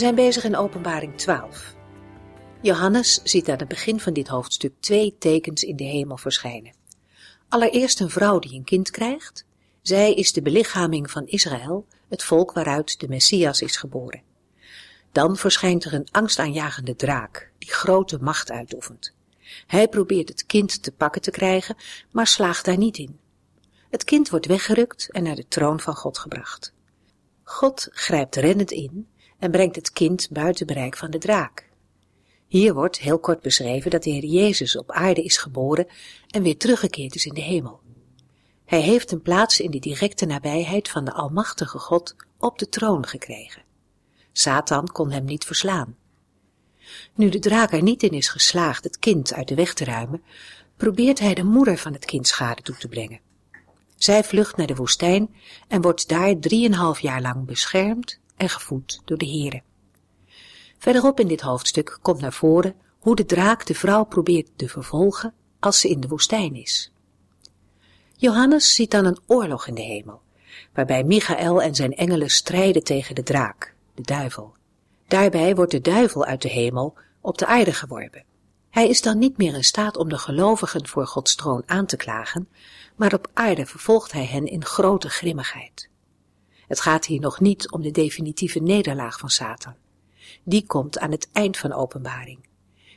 Zijn bezig in Openbaring 12. Johannes ziet aan het begin van dit hoofdstuk twee tekens in de hemel verschijnen. Allereerst een vrouw die een kind krijgt. Zij is de belichaming van Israël, het volk waaruit de Messias is geboren. Dan verschijnt er een angstaanjagende draak, die grote macht uitoefent. Hij probeert het kind te pakken te krijgen, maar slaagt daar niet in. Het kind wordt weggerukt en naar de troon van God gebracht. God grijpt rennend in en brengt het kind buiten bereik van de draak. Hier wordt heel kort beschreven dat de Heer Jezus op aarde is geboren en weer teruggekeerd is in de hemel. Hij heeft een plaats in de directe nabijheid van de Almachtige God op de troon gekregen. Satan kon hem niet verslaan. Nu de draak er niet in is geslaagd het kind uit de weg te ruimen, probeert hij de moeder van het kind schade toe te brengen. Zij vlucht naar de woestijn en wordt daar drieënhalf jaar lang beschermd en gevoed door de Heere. Verderop in dit hoofdstuk komt naar voren hoe de draak de vrouw probeert te vervolgen als ze in de woestijn is. Johannes ziet dan een oorlog in de hemel, waarbij Michael en zijn engelen strijden tegen de draak, de duivel. Daarbij wordt de duivel uit de hemel op de aarde geworpen. Hij is dan niet meer in staat om de gelovigen voor Gods troon aan te klagen, maar op aarde vervolgt hij hen in grote grimmigheid. Het gaat hier nog niet om de definitieve nederlaag van Satan. Die komt aan het eind van openbaring.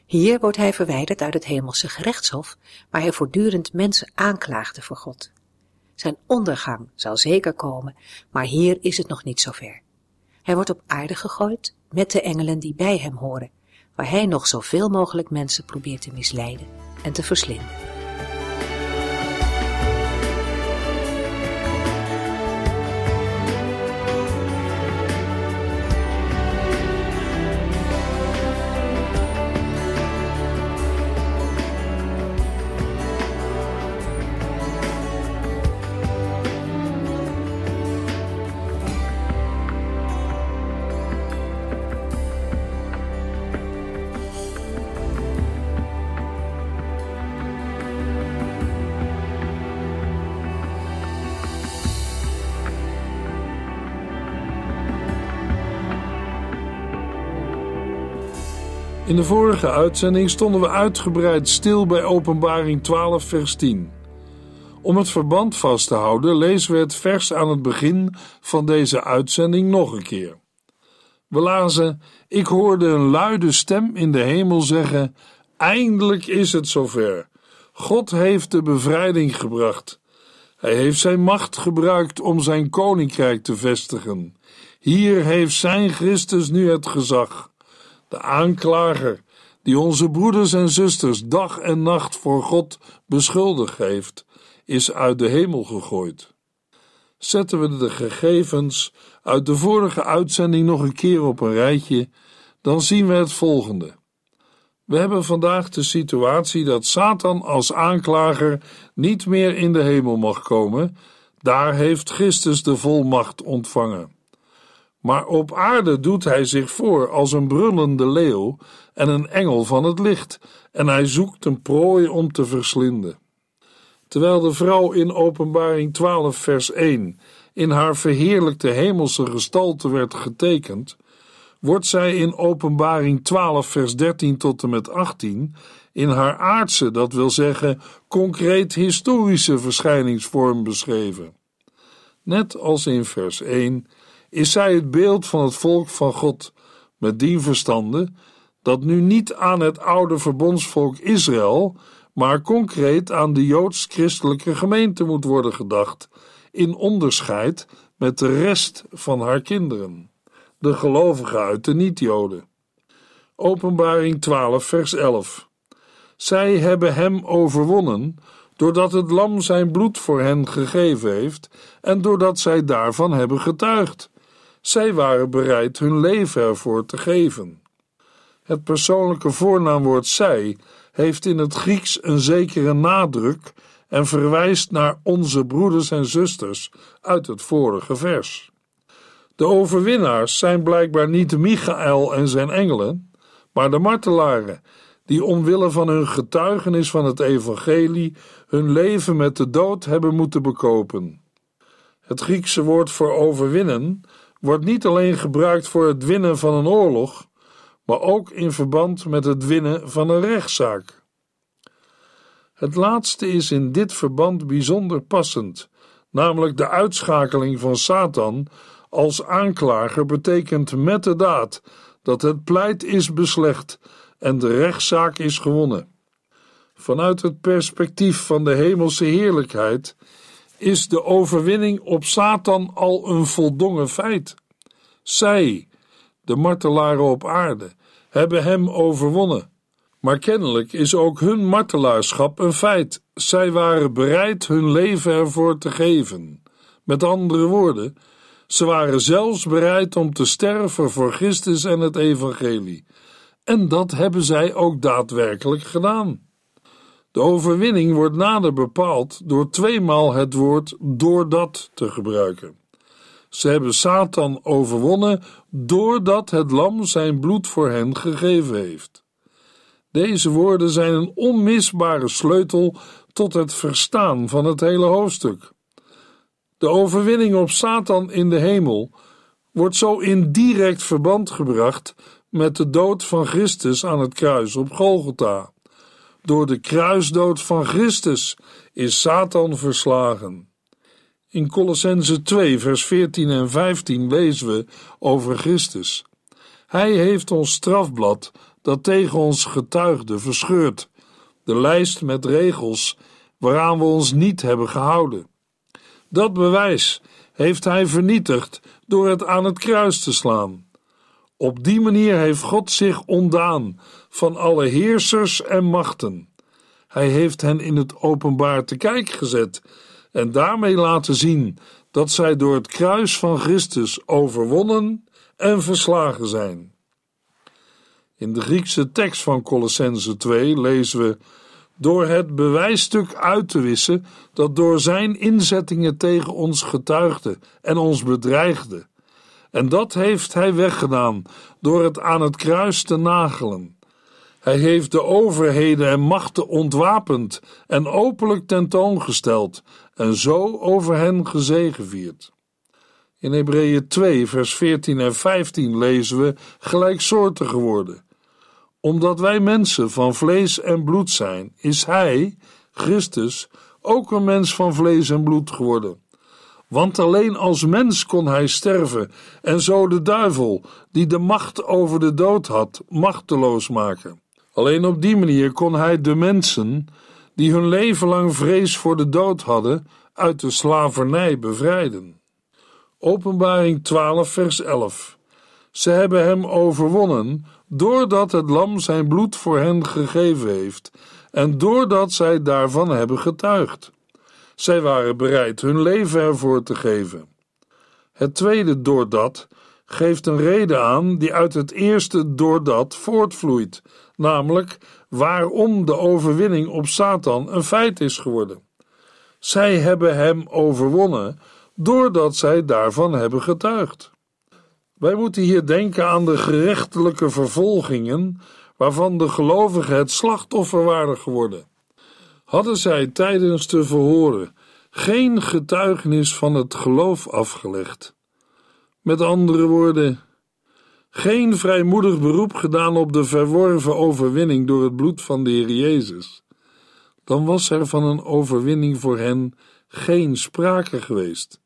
Hier wordt hij verwijderd uit het hemelse gerechtshof, waar hij voortdurend mensen aanklaagde voor God. Zijn ondergang zal zeker komen, maar hier is het nog niet zover. Hij wordt op aarde gegooid met de engelen die bij hem horen, waar hij nog zoveel mogelijk mensen probeert te misleiden en te verslinden. In de vorige uitzending stonden we uitgebreid stil bij Openbaring 12, vers 10. Om het verband vast te houden, lezen we het vers aan het begin van deze uitzending nog een keer. We lazen: Ik hoorde een luide stem in de hemel zeggen: Eindelijk is het zover. God heeft de bevrijding gebracht. Hij heeft zijn macht gebruikt om zijn koninkrijk te vestigen. Hier heeft zijn Christus nu het gezag de aanklager die onze broeders en zusters dag en nacht voor God beschuldigd heeft, is uit de hemel gegooid. Zetten we de gegevens uit de vorige uitzending nog een keer op een rijtje, dan zien we het volgende. We hebben vandaag de situatie dat Satan als aanklager niet meer in de hemel mag komen, daar heeft Christus de volmacht ontvangen. Maar op aarde doet hij zich voor als een brullende leeuw en een engel van het licht, en hij zoekt een prooi om te verslinden. Terwijl de vrouw in Openbaring 12, vers 1 in haar verheerlijkte hemelse gestalte werd getekend, wordt zij in Openbaring 12, vers 13 tot en met 18 in haar aardse, dat wil zeggen concreet historische verschijningsvorm beschreven. Net als in vers 1 is zij het beeld van het volk van God, met dien verstande dat nu niet aan het oude verbondsvolk Israël, maar concreet aan de joods-christelijke gemeente moet worden gedacht, in onderscheid met de rest van haar kinderen, de gelovigen uit de niet-Joden. Openbaring 12, vers 11. Zij hebben hem overwonnen, doordat het lam zijn bloed voor hen gegeven heeft en doordat zij daarvan hebben getuigd. Zij waren bereid hun leven ervoor te geven. Het persoonlijke voornaamwoord zij heeft in het Grieks een zekere nadruk en verwijst naar onze broeders en zusters uit het vorige vers. De overwinnaars zijn blijkbaar niet Michael en zijn engelen, maar de martelaren, die omwille van hun getuigenis van het evangelie hun leven met de dood hebben moeten bekopen. Het Griekse woord voor overwinnen wordt niet alleen gebruikt voor het winnen van een oorlog, maar ook in verband met het winnen van een rechtszaak. Het laatste is in dit verband bijzonder passend, namelijk de uitschakeling van Satan als aanklager betekent met de daad dat het pleit is beslecht en de rechtszaak is gewonnen. Vanuit het perspectief van de hemelse heerlijkheid is de overwinning op Satan al een voldongen feit. Zij, de martelaren op aarde, hebben hem overwonnen. Maar kennelijk is ook hun martelaarschap een feit. Zij waren bereid hun leven ervoor te geven. Met andere woorden, ze waren zelfs bereid om te sterven voor Christus en het Evangelie. En dat hebben zij ook daadwerkelijk gedaan. De overwinning wordt nader bepaald door tweemaal het woord doordat te gebruiken. Ze hebben Satan overwonnen doordat het lam zijn bloed voor hen gegeven heeft. Deze woorden zijn een onmisbare sleutel tot het verstaan van het hele hoofdstuk. De overwinning op Satan in de hemel wordt zo in direct verband gebracht met de dood van Christus aan het kruis op Golgotha. Door de kruisdood van Christus is Satan verslagen. In Colossense 2, vers 14 en 15 lezen we over Christus. Hij heeft ons strafblad dat tegen ons getuigde verscheurd, de lijst met regels waaraan we ons niet hebben gehouden. Dat bewijs heeft hij vernietigd door het aan het kruis te slaan. Op die manier heeft God zich ontdaan van alle heersers en machten. Hij heeft hen in het openbaar te kijk gezet en daarmee laten zien dat zij door het kruis van Christus overwonnen en verslagen zijn. In de Griekse tekst van Colossense 2 lezen we: Door het bewijsstuk uit te wissen dat door zijn inzettingen tegen ons getuigde en ons bedreigde. En dat heeft hij weggedaan door het aan het kruis te nagelen. Hij heeft de overheden en machten ontwapend en openlijk tentoongesteld en zo over hen gezegevierd. In Hebreeën 2, vers 14 en 15 lezen we gelijksoortige woorden. Omdat wij mensen van vlees en bloed zijn, is Hij, Christus, ook een mens van vlees en bloed geworden. Want alleen als mens kon hij sterven en zo de duivel, die de macht over de dood had, machteloos maken. Alleen op die manier kon hij de mensen, die hun leven lang vrees voor de dood hadden, uit de slavernij bevrijden. Openbaring 12, vers 11. Ze hebben hem overwonnen, doordat het lam zijn bloed voor hen gegeven heeft, en doordat zij daarvan hebben getuigd. Zij waren bereid hun leven ervoor te geven. Het tweede doordat geeft een reden aan die uit het eerste doordat voortvloeit, namelijk waarom de overwinning op Satan een feit is geworden. Zij hebben hem overwonnen doordat zij daarvan hebben getuigd. Wij moeten hier denken aan de gerechtelijke vervolgingen waarvan de gelovigen het slachtoffer waren geworden. Hadden zij tijdens de verhoren geen getuigenis van het geloof afgelegd, met andere woorden, geen vrijmoedig beroep gedaan op de verworven overwinning door het bloed van de Heer Jezus, dan was er van een overwinning voor hen geen sprake geweest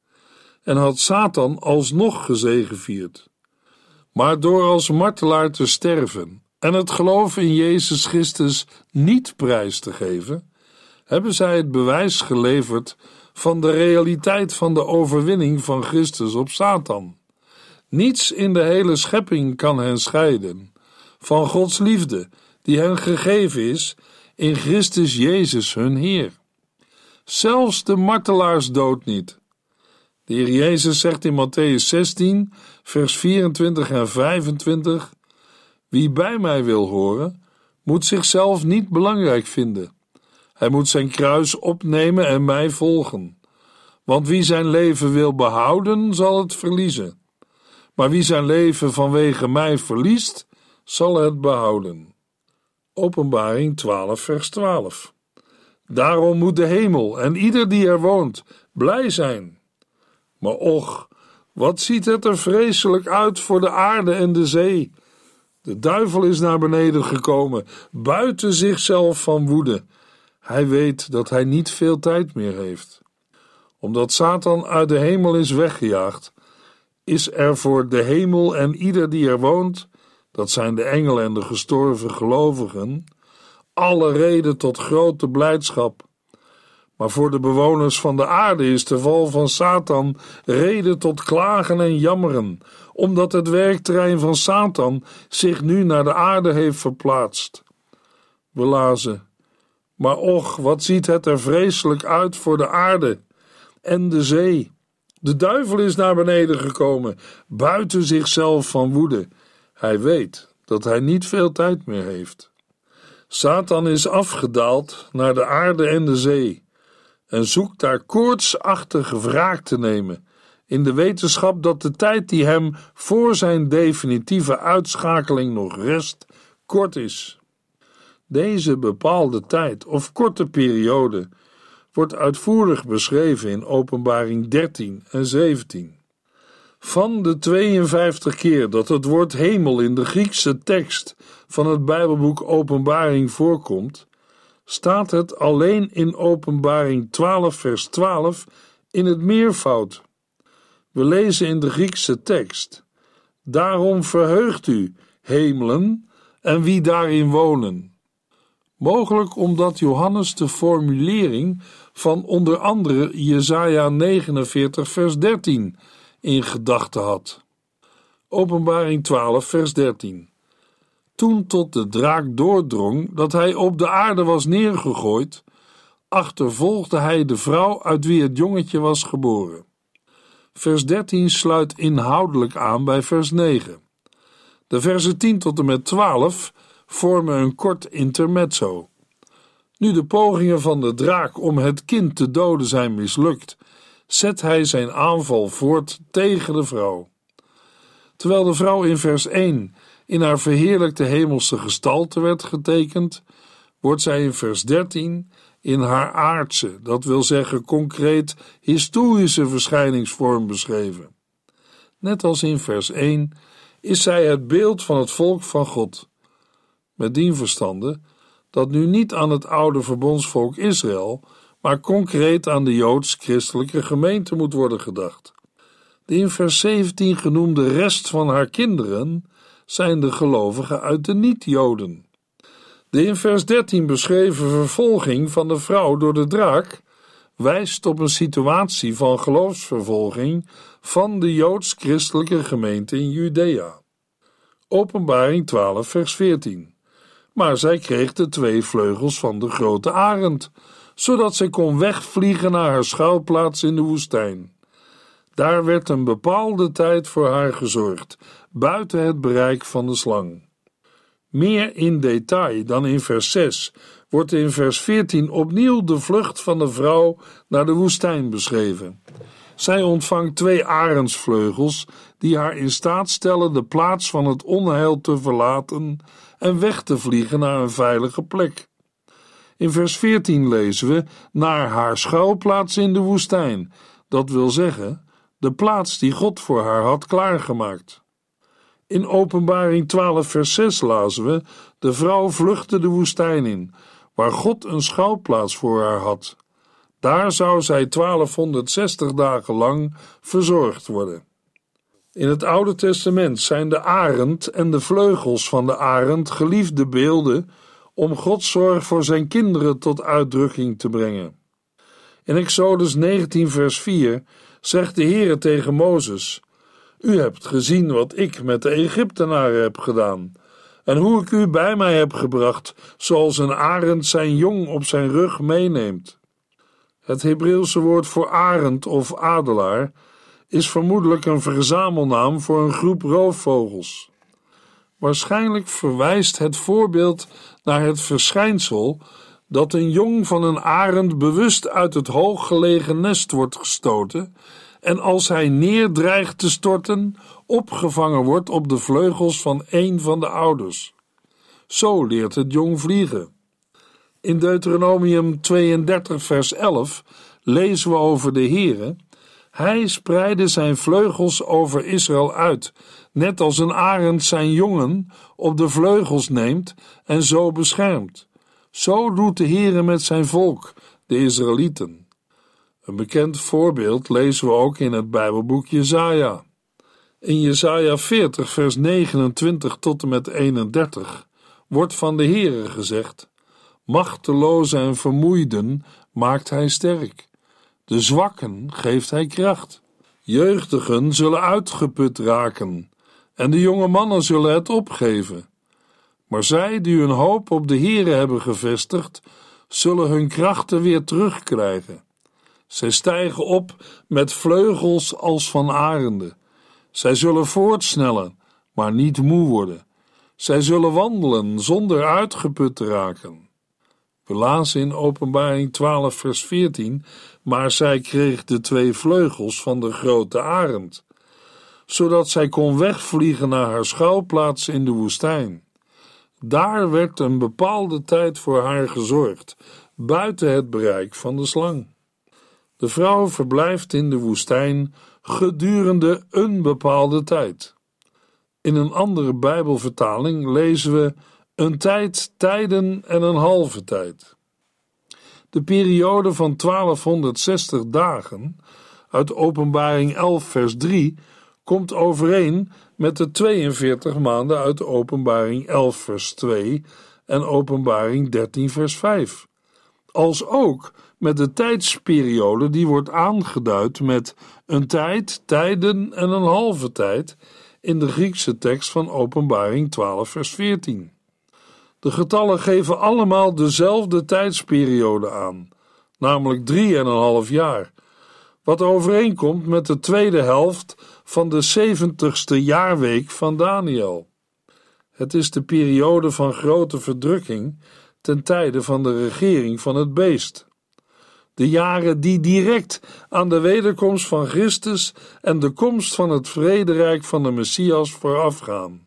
en had Satan alsnog gezegevierd. Maar door als martelaar te sterven en het geloof in Jezus Christus niet prijs te geven, hebben zij het bewijs geleverd van de realiteit van de overwinning van Christus op Satan. Niets in de hele schepping kan hen scheiden van Gods liefde, die hen gegeven is in Christus Jezus hun Heer. Zelfs de martelaarsdood niet. De Heer Jezus zegt in Matthäus 16, vers 24 en 25: Wie bij mij wil horen, moet zichzelf niet belangrijk vinden. Hij moet zijn kruis opnemen en mij volgen. Want wie zijn leven wil behouden, zal het verliezen. Maar wie zijn leven vanwege mij verliest, zal het behouden. Openbaring 12, vers 12. Daarom moet de hemel en ieder die er woont blij zijn. Maar och, wat ziet het er vreselijk uit voor de aarde en de zee. De duivel is naar beneden gekomen, buiten zichzelf van woede. Hij weet dat hij niet veel tijd meer heeft. Omdat Satan uit de hemel is weggejaagd, is er voor de hemel en ieder die er woont, dat zijn de engelen en de gestorven gelovigen, alle reden tot grote blijdschap. Maar voor de bewoners van de aarde is de val van Satan reden tot klagen en jammeren, omdat het werkterrein van Satan zich nu naar de aarde heeft verplaatst. We lazen, maar och, wat ziet het er vreselijk uit voor de aarde en de zee. De duivel is naar beneden gekomen, buiten zichzelf van woede. Hij weet dat hij niet veel tijd meer heeft. Satan is afgedaald naar de aarde en de zee en zoekt daar koortsachtige wraak te nemen, in de wetenschap dat de tijd die hem voor zijn definitieve uitschakeling nog rest, kort is. Deze bepaalde tijd of korte periode wordt uitvoerig beschreven in Openbaring 13 en 17. Van de 52 keer dat het woord hemel in de Griekse tekst van het Bijbelboek Openbaring voorkomt, staat het alleen in Openbaring 12, vers 12 in het meervoud. We lezen in de Griekse tekst: Daarom verheugt u, hemelen, en wie daarin wonen. Mogelijk omdat Johannes de formulering van onder andere Jesaja 49, vers 13 in gedachten had. Openbaring 12, vers 13. Toen tot de draak doordrong dat hij op de aarde was neergegooid, achtervolgde hij de vrouw uit wie het jongetje was geboren. Vers 13 sluit inhoudelijk aan bij vers 9. De versen 10 tot en met 12 vormen een kort intermezzo. Nu de pogingen van de draak om het kind te doden zijn mislukt, zet hij zijn aanval voort tegen de vrouw. Terwijl de vrouw in vers 1 in haar verheerlijkte hemelse gestalte werd getekend, wordt zij in vers 13 in haar aardse, dat wil zeggen concreet historische verschijningsvorm beschreven. Net als in vers 1 is zij het beeld van het volk van God. Met dien verstande dat nu niet aan het oude verbondsvolk Israël, maar concreet aan de joods-christelijke gemeente moet worden gedacht. De in vers 17 genoemde rest van haar kinderen zijn de gelovigen uit de niet-Joden. De in vers 13 beschreven vervolging van de vrouw door de draak wijst op een situatie van geloofsvervolging van de joods-christelijke gemeente in Judea. Openbaring 12, vers 14. Maar zij kreeg de twee vleugels van de grote arend, zodat zij kon wegvliegen naar haar schuilplaats in de woestijn. Daar werd een bepaalde tijd voor haar gezorgd, buiten het bereik van de slang. Meer in detail dan in vers 6 wordt in vers 14 opnieuw de vlucht van de vrouw naar de woestijn beschreven. Zij ontvangt twee arendsvleugels die haar in staat stellen de plaats van het onheil te verlaten en weg te vliegen naar een veilige plek. In vers 14 lezen we naar haar schuilplaats in de woestijn, dat wil zeggen de plaats die God voor haar had klaargemaakt. In Openbaring 12, vers 6 lazen we: De vrouw vluchtte de woestijn in, waar God een schuilplaats voor haar had. Daar zou zij 1260 dagen lang verzorgd worden. In het Oude Testament zijn de arend en de vleugels van de arend geliefde beelden om Gods zorg voor zijn kinderen tot uitdrukking te brengen. In Exodus 19, vers 4 zegt de Heere tegen Mozes: U hebt gezien wat ik met de Egyptenaren heb gedaan, en hoe ik u bij mij heb gebracht, zoals een arend zijn jong op zijn rug meeneemt. Het Hebreeuwse woord voor arend of adelaar is vermoedelijk een verzamelnaam voor een groep roofvogels. Waarschijnlijk verwijst het voorbeeld naar het verschijnsel dat een jong van een arend bewust uit het hooggelegen nest wordt gestoten en als hij neerdreigt te storten, opgevangen wordt op de vleugels van een van de ouders. Zo leert het jong vliegen. In Deuteronomium 32 vers 11 lezen we over de Heere hij spreidde zijn vleugels over Israël uit, net als een arend zijn jongen op de vleugels neemt en zo beschermt. Zo doet de Heere met zijn volk, de Israëlieten. Een bekend voorbeeld lezen we ook in het Bijbelboek Jesaja. In Jesaja 40 vers 29 tot en met 31 wordt van de Heere gezegd: Machteloze en vermoeiden maakt hij sterk. De zwakken geeft hij kracht. Jeugdigen zullen uitgeput raken en de jonge mannen zullen het opgeven. Maar zij die hun hoop op de Here hebben gevestigd, zullen hun krachten weer terugkrijgen. Zij stijgen op met vleugels als van arenden. Zij zullen voortsnellen, maar niet moe worden. Zij zullen wandelen zonder uitgeput te raken. We lazen in Openbaring 12, vers 14: Maar zij kreeg de twee vleugels van de grote arend, zodat zij kon wegvliegen naar haar schuilplaats in de woestijn. Daar werd een bepaalde tijd voor haar gezorgd, buiten het bereik van de slang. De vrouw verblijft in de woestijn gedurende een bepaalde tijd. In een andere Bijbelvertaling lezen we een tijd, tijden en een halve tijd. De periode van 1260 dagen uit Openbaring 11 vers 3 komt overeen met de 42 maanden uit Openbaring 11 vers 2 en Openbaring 13 vers 5. Als ook met de tijdsperiode die wordt aangeduid met een tijd, tijden en een halve tijd in de Griekse tekst van Openbaring 12 vers 14. De getallen geven allemaal dezelfde tijdsperiode aan, namelijk drieënhalf jaar, wat overeenkomt met de tweede helft van de zeventigste jaarweek van Daniel. Het is de periode van grote verdrukking ten tijde van de regering van het beest. De jaren die direct aan de wederkomst van Christus en de komst van het vrederijk van de Messias voorafgaan.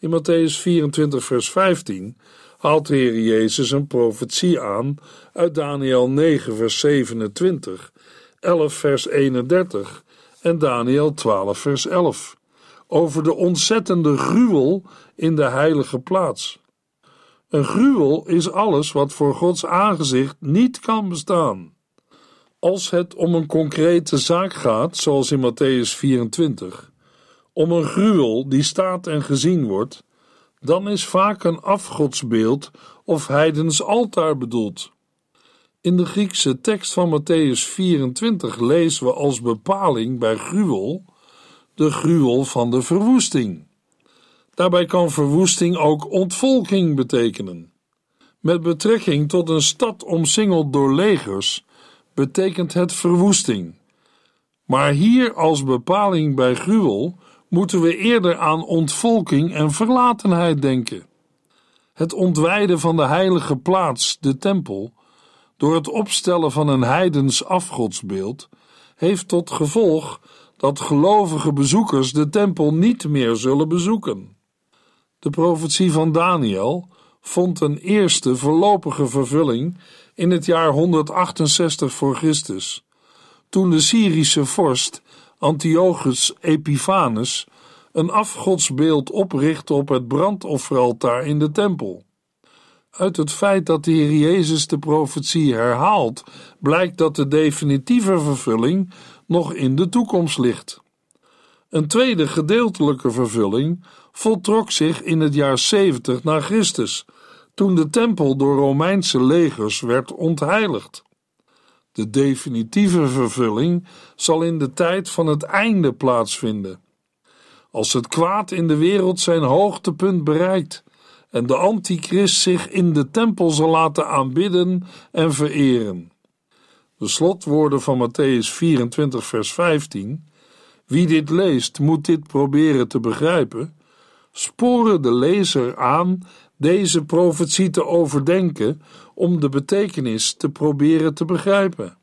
In Matthäus 24, vers 15 haalt de Heer Jezus een profetie aan uit Daniel 9, vers 27, 11, vers 31 en Daniel 12, vers 11 over de ontzettende gruwel in de heilige plaats. Een gruwel is alles wat voor Gods aangezicht niet kan bestaan. Als het om een concrete zaak gaat, zoals in Matthäus 24, om een gruwel die staat en gezien wordt, dan is vaak een afgodsbeeld of heidens altaar bedoeld. In de Griekse tekst van Matthäus 24 lezen we als bepaling bij gruwel de gruwel van de verwoesting. Daarbij kan verwoesting ook ontvolking betekenen. Met betrekking tot een stad omsingeld door legers betekent het verwoesting. Maar hier als bepaling bij gruwel moeten we eerder aan ontvolking en verlatenheid denken. Het ontwijden van de heilige plaats, de tempel, door het opstellen van een heidens afgodsbeeld, heeft tot gevolg dat gelovige bezoekers de tempel niet meer zullen bezoeken. De profetie van Daniel vond een eerste voorlopige vervulling in het jaar 168 voor Christus, toen de Syrische vorst Antiochus Epiphanes een afgodsbeeld oprichtte op het brandofferaltaar in de tempel. Uit het feit dat de Heer Jezus de profetie herhaalt, blijkt dat de definitieve vervulling nog in de toekomst ligt. Een tweede gedeeltelijke vervulling voltrok zich in het jaar 70 na Christus, toen de tempel door Romeinse legers werd ontheiligd. De definitieve vervulling zal in de tijd van het einde plaatsvinden. Als het kwaad in de wereld zijn hoogtepunt bereikt en de antichrist zich in de tempel zal laten aanbidden en vereren. De slotwoorden van Matthäus 24, vers 15 Wie dit leest, moet dit proberen te begrijpen, sporen de lezer aan deze profetie te overdenken om de betekenis te proberen te begrijpen.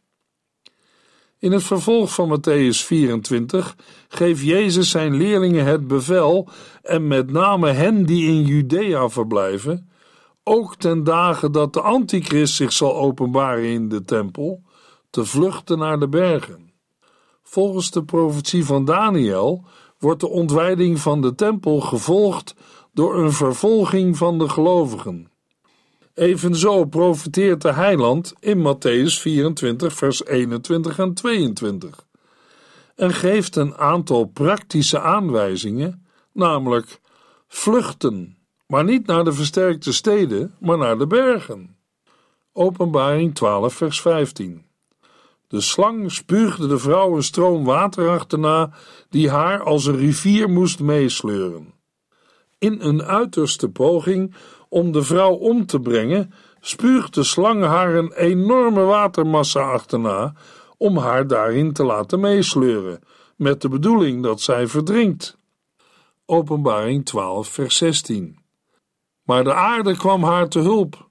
In het vervolg van Matthäus 24 geeft Jezus zijn leerlingen het bevel, en met name hen die in Judea verblijven, ook ten dagen dat de antichrist zich zal openbaren in de tempel, te vluchten naar de bergen. Volgens de profetie van Daniel wordt de ontwijding van de tempel gevolgd door een vervolging van de gelovigen. Evenzo profeteert de heiland in Matthäus 24, vers 21 en 22 en geeft een aantal praktische aanwijzingen, namelijk vluchten, maar niet naar de versterkte steden, maar naar de bergen. Openbaring 12, vers 15. De slang spuugde de vrouw een stroom water achterna, die haar als een rivier moest meesleuren. In een uiterste poging om de vrouw om te brengen, spuugt de slang haar een enorme watermassa achterna om haar daarin te laten meesleuren, met de bedoeling dat zij verdrinkt. Openbaring 12, vers 16. Maar de aarde kwam haar te hulp,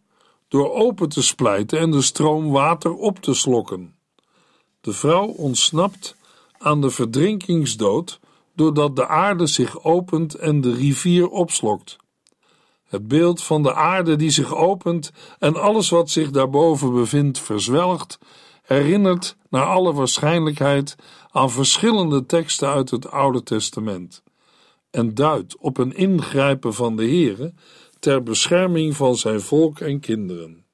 door open te splijten en de stroom water op te slokken. De vrouw ontsnapt aan de verdrinkingsdood doordat de aarde zich opent en de rivier opslokt. Het beeld van de aarde die zich opent en alles wat zich daarboven bevindt verzwelgt, herinnert naar alle waarschijnlijkheid aan verschillende teksten uit het Oude Testament en duidt op een ingrijpen van de Heere ter bescherming van zijn volk en kinderen.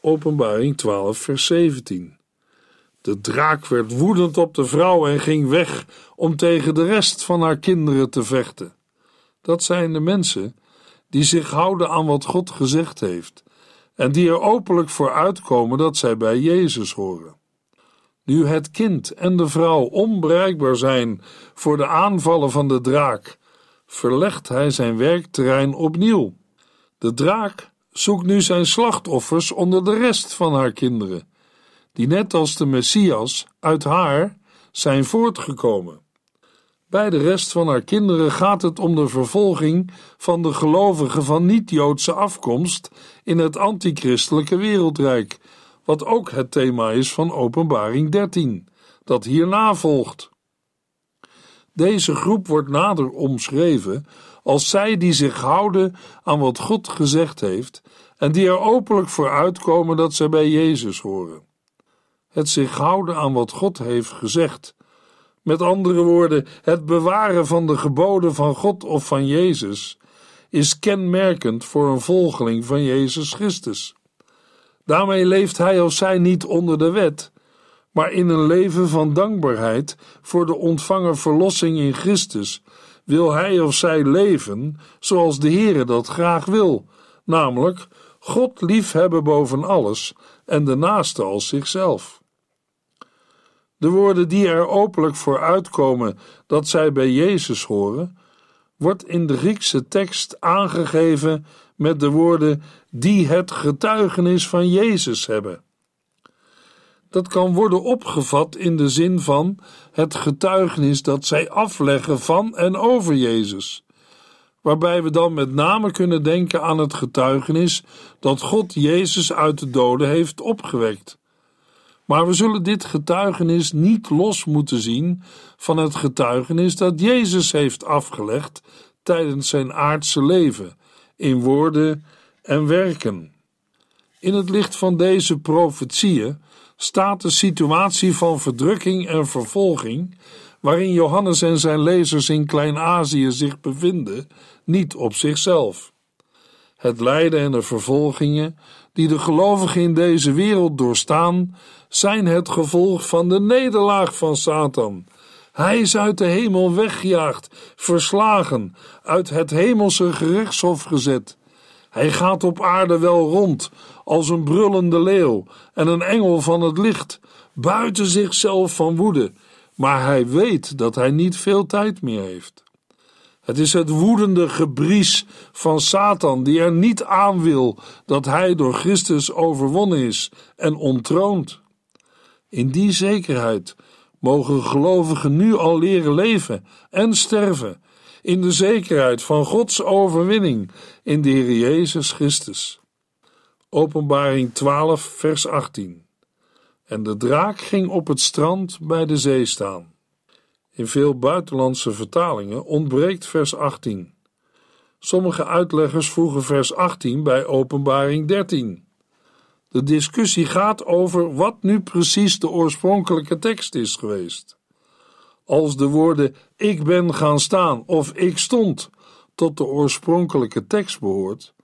Openbaring 12, vers 17. De draak werd woedend op de vrouw en ging weg om tegen de rest van haar kinderen te vechten. Dat zijn de mensen die zich houden aan wat God gezegd heeft en die er openlijk voor uitkomen dat zij bij Jezus horen. Nu het kind en de vrouw onbereikbaar zijn voor de aanvallen van de draak, verlegt hij zijn werkterrein opnieuw. De draak zoekt nu zijn slachtoffers onder de rest van haar kinderen die net als de Messias uit haar zijn voortgekomen. Bij de rest van haar kinderen gaat het om de vervolging van de gelovigen van niet-Joodse afkomst in het antichristelijke wereldrijk, wat ook het thema is van Openbaring 13, dat hierna volgt. Deze groep wordt nader omschreven als zij die zich houden aan wat God gezegd heeft en die er openlijk voor uitkomen dat zij bij Jezus horen het zich houden aan wat God heeft gezegd. Met andere woorden, het bewaren van de geboden van God of van Jezus is kenmerkend voor een volgeling van Jezus Christus. Daarmee leeft hij of zij niet onder de wet, maar in een leven van dankbaarheid voor de ontvangen verlossing in Christus wil hij of zij leven zoals de Heere dat graag wil, namelijk God liefhebben boven alles en de naaste als zichzelf. De woorden die er openlijk voor uitkomen dat zij bij Jezus horen, wordt in de Griekse tekst aangegeven met de woorden die het getuigenis van Jezus hebben. Dat kan worden opgevat in de zin van het getuigenis dat zij afleggen van en over Jezus, waarbij we dan met name kunnen denken aan het getuigenis dat God Jezus uit de doden heeft opgewekt. Maar we zullen dit getuigenis niet los moeten zien van het getuigenis dat Jezus heeft afgelegd tijdens zijn aardse leven, in woorden en werken. In het licht van deze profetieën staat de situatie van verdrukking en vervolging, waarin Johannes en zijn lezers in Klein-Azië zich bevinden, niet op zichzelf. Het lijden en de vervolgingen die de gelovigen in deze wereld doorstaan, zijn het gevolg van de nederlaag van Satan. Hij is uit de hemel weggejaagd, verslagen, uit het hemelse gerechtshof gezet. Hij gaat op aarde wel rond, als een brullende leeuw en een engel van het licht, buiten zichzelf van woede, maar hij weet dat hij niet veel tijd meer heeft. Het is het woedende gebries van Satan die er niet aan wil dat hij door Christus overwonnen is en ontroond. In die zekerheid mogen gelovigen nu al leren leven en sterven in de zekerheid van Gods overwinning in de Heer Jezus Christus. Openbaring 12, vers 18. En de draak ging op het strand bij de zee staan. In veel buitenlandse vertalingen ontbreekt vers 18. Sommige uitleggers voegen vers 18 bij Openbaring 13. De discussie gaat over wat nu precies de oorspronkelijke tekst is geweest. Als de woorden ik ben gaan staan of ik stond tot de oorspronkelijke tekst behoort,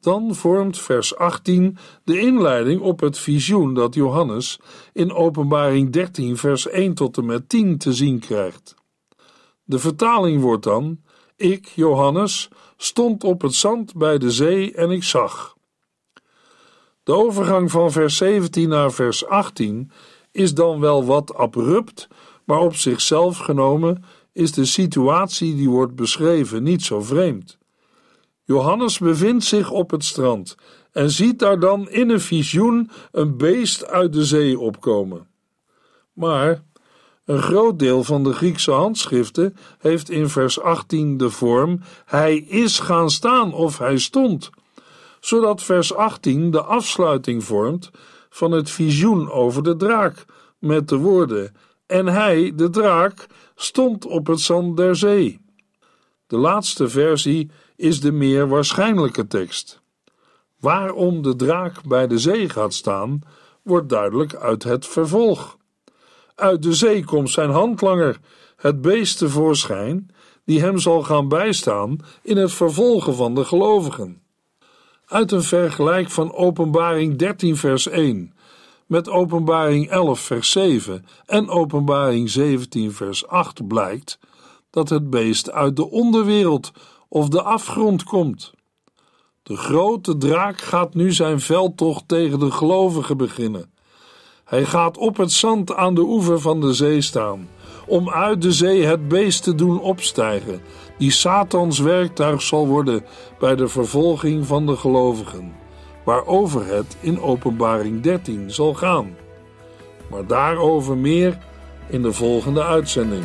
dan vormt vers 18 de inleiding op het visioen dat Johannes in Openbaring 13, vers 1 tot en met 10 te zien krijgt. De vertaling wordt dan: Ik, Johannes, stond op het zand bij de zee en ik zag. De overgang van vers 17 naar vers 18 is dan wel wat abrupt, maar op zichzelf genomen is de situatie die wordt beschreven niet zo vreemd. Johannes bevindt zich op het strand en ziet daar dan in een visioen een beest uit de zee opkomen. Maar een groot deel van de Griekse handschriften heeft in vers 18 de vorm hij is gaan staan of hij stond, zodat vers 18 de afsluiting vormt van het visioen over de draak met de woorden en hij, de draak, stond op het zand der zee. De laatste versie is de meer waarschijnlijke tekst. Waarom de draak bij de zee gaat staan, wordt duidelijk uit het vervolg. Uit de zee komt zijn handlanger, het beest tevoorschijn, die hem zal gaan bijstaan in het vervolgen van de gelovigen. Uit een vergelijk van Openbaring 13, vers 1 met Openbaring 11, vers 7 en Openbaring 17, vers 8 blijkt dat het beest uit de onderwereld of de afgrond komt. De grote draak gaat nu zijn veldtocht tegen de gelovigen beginnen. Hij gaat op het zand aan de oever van de zee staan, om uit de zee het beest te doen opstijgen, die Satans werktuig zal worden bij de vervolging van de gelovigen, waarover het in Openbaring 13 zal gaan. Maar daarover meer in de volgende uitzending.